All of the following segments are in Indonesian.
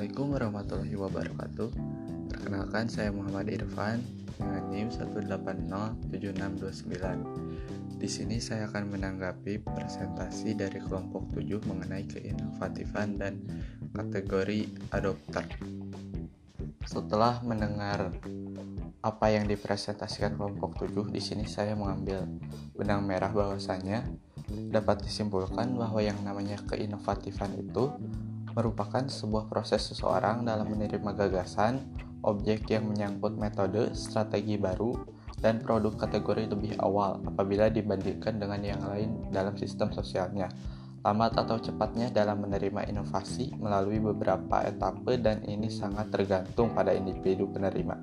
Assalamualaikum warahmatullahi wabarakatuh. Perkenalkan saya Muhammad Irfan dengan NIM 1807629 Di sini saya akan menanggapi presentasi dari kelompok 7 mengenai keinovatifan dan kategori adopter. Setelah mendengar apa yang dipresentasikan kelompok 7 di sini saya mengambil benang merah bahwasanya dapat disimpulkan bahwa yang namanya keinovatifan itu merupakan sebuah proses seseorang dalam menerima gagasan, objek yang menyangkut metode, strategi baru, dan produk kategori lebih awal apabila dibandingkan dengan yang lain dalam sistem sosialnya. Lambat atau cepatnya dalam menerima inovasi melalui beberapa etape dan ini sangat tergantung pada individu penerima.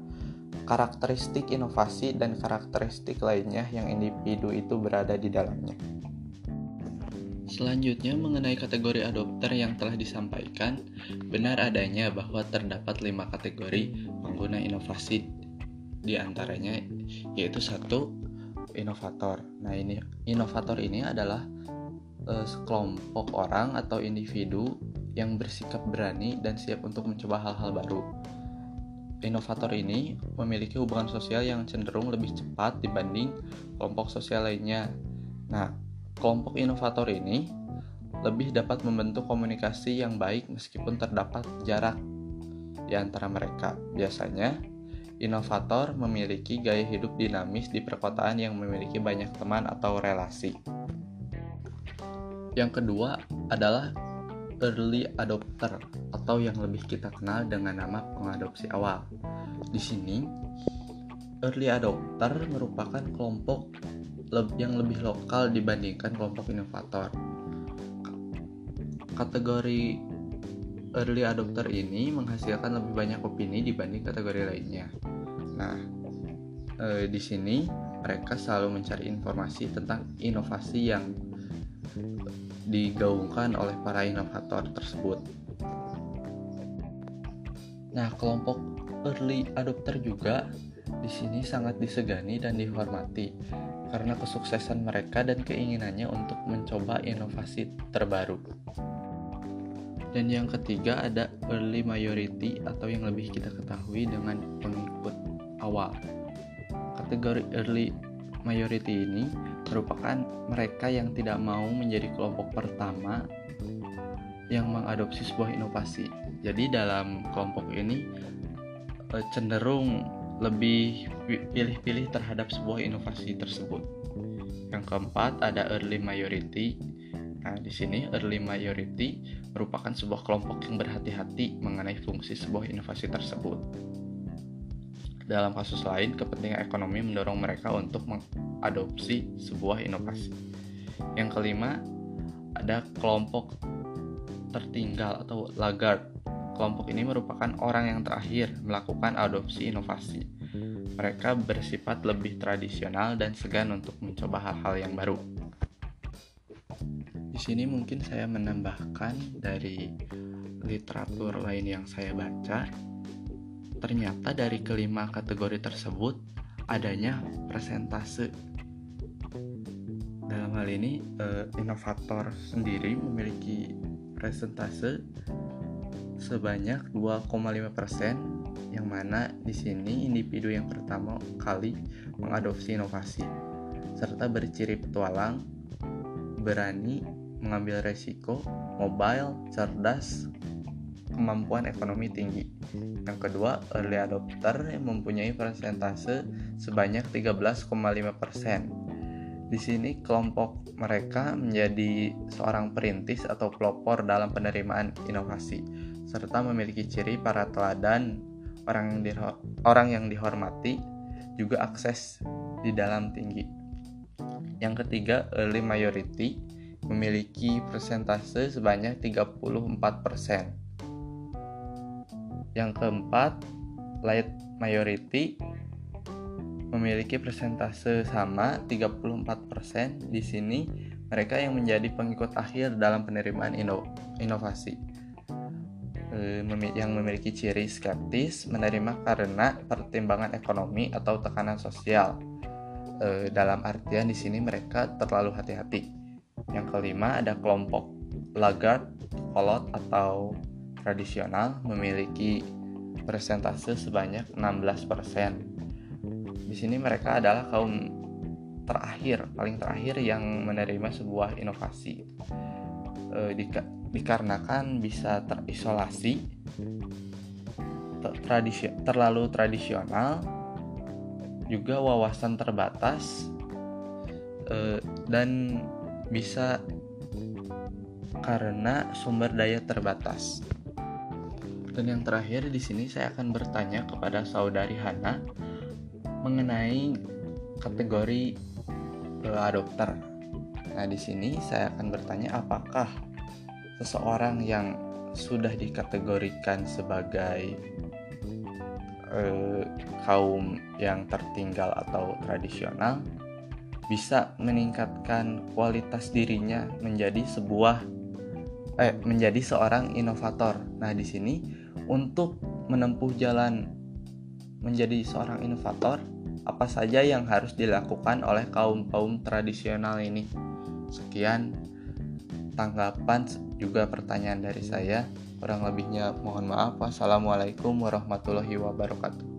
Karakteristik inovasi dan karakteristik lainnya yang individu itu berada di dalamnya. Selanjutnya mengenai kategori adopter yang telah disampaikan, benar adanya bahwa terdapat lima kategori pengguna inovasi di antaranya yaitu satu inovator. Nah ini inovator ini adalah uh, sekelompok orang atau individu yang bersikap berani dan siap untuk mencoba hal-hal baru. Inovator ini memiliki hubungan sosial yang cenderung lebih cepat dibanding kelompok sosial lainnya. Nah, Kelompok inovator ini lebih dapat membentuk komunikasi yang baik meskipun terdapat jarak di antara mereka. Biasanya, inovator memiliki gaya hidup dinamis di perkotaan yang memiliki banyak teman atau relasi. Yang kedua adalah early adopter atau yang lebih kita kenal dengan nama pengadopsi awal. Di sini, early adopter merupakan kelompok yang lebih lokal dibandingkan kelompok inovator. Kategori early adopter ini menghasilkan lebih banyak opini dibanding kategori lainnya. Nah, e, di sini mereka selalu mencari informasi tentang inovasi yang digaungkan oleh para inovator tersebut. Nah, kelompok early adopter juga di sini sangat disegani dan dihormati karena kesuksesan mereka dan keinginannya untuk mencoba inovasi terbaru. Dan yang ketiga ada early majority atau yang lebih kita ketahui dengan pengikut awal. Kategori early majority ini merupakan mereka yang tidak mau menjadi kelompok pertama yang mengadopsi sebuah inovasi. Jadi dalam kelompok ini eh, cenderung lebih pilih-pilih terhadap sebuah inovasi tersebut. Yang keempat ada early majority. Nah, di sini early majority merupakan sebuah kelompok yang berhati-hati mengenai fungsi sebuah inovasi tersebut. Dalam kasus lain, kepentingan ekonomi mendorong mereka untuk mengadopsi sebuah inovasi. Yang kelima, ada kelompok tertinggal atau laggard Kelompok ini merupakan orang yang terakhir melakukan adopsi inovasi. Mereka bersifat lebih tradisional dan segan untuk mencoba hal-hal yang baru. Di sini mungkin saya menambahkan dari literatur lain yang saya baca, ternyata dari kelima kategori tersebut adanya presentase. Dalam hal ini, eh, inovator sendiri memiliki presentase sebanyak 2,5% yang mana di sini individu yang pertama kali mengadopsi inovasi serta berciri petualang, berani, mengambil resiko, mobile, cerdas, kemampuan ekonomi tinggi. Yang kedua, early adopter yang mempunyai persentase sebanyak 13,5%. Di sini kelompok mereka menjadi seorang perintis atau pelopor dalam penerimaan inovasi serta memiliki ciri para teladan orang yang, orang yang dihormati juga akses di dalam tinggi. Yang ketiga, early majority memiliki persentase sebanyak 34%. Yang keempat, late majority memiliki persentase sama 34%. Di sini mereka yang menjadi pengikut akhir dalam penerimaan ino inovasi. Eh, yang memiliki ciri skeptis menerima karena pertimbangan ekonomi atau tekanan sosial. E, dalam artian di sini mereka terlalu hati-hati. Yang kelima ada kelompok laggard, kolot atau tradisional memiliki persentase sebanyak 16%. Di sini mereka adalah kaum terakhir, paling terakhir yang menerima sebuah inovasi. E, dika dikarenakan bisa terisolasi, tradisi terlalu tradisional, juga wawasan terbatas, e, dan bisa karena sumber daya terbatas. Dan yang terakhir di sini saya akan bertanya kepada saudari Hana mengenai kategori uh, adopter. Nah, di sini saya akan bertanya apakah seseorang yang sudah dikategorikan sebagai uh, kaum yang tertinggal atau tradisional bisa meningkatkan kualitas dirinya menjadi sebuah eh menjadi seorang inovator. Nah, di sini untuk menempuh jalan menjadi seorang inovator, apa saja yang harus dilakukan oleh kaum-kaum tradisional ini? Sekian tanggapan juga pertanyaan dari saya. Kurang lebihnya mohon maaf. Wassalamualaikum warahmatullahi wabarakatuh.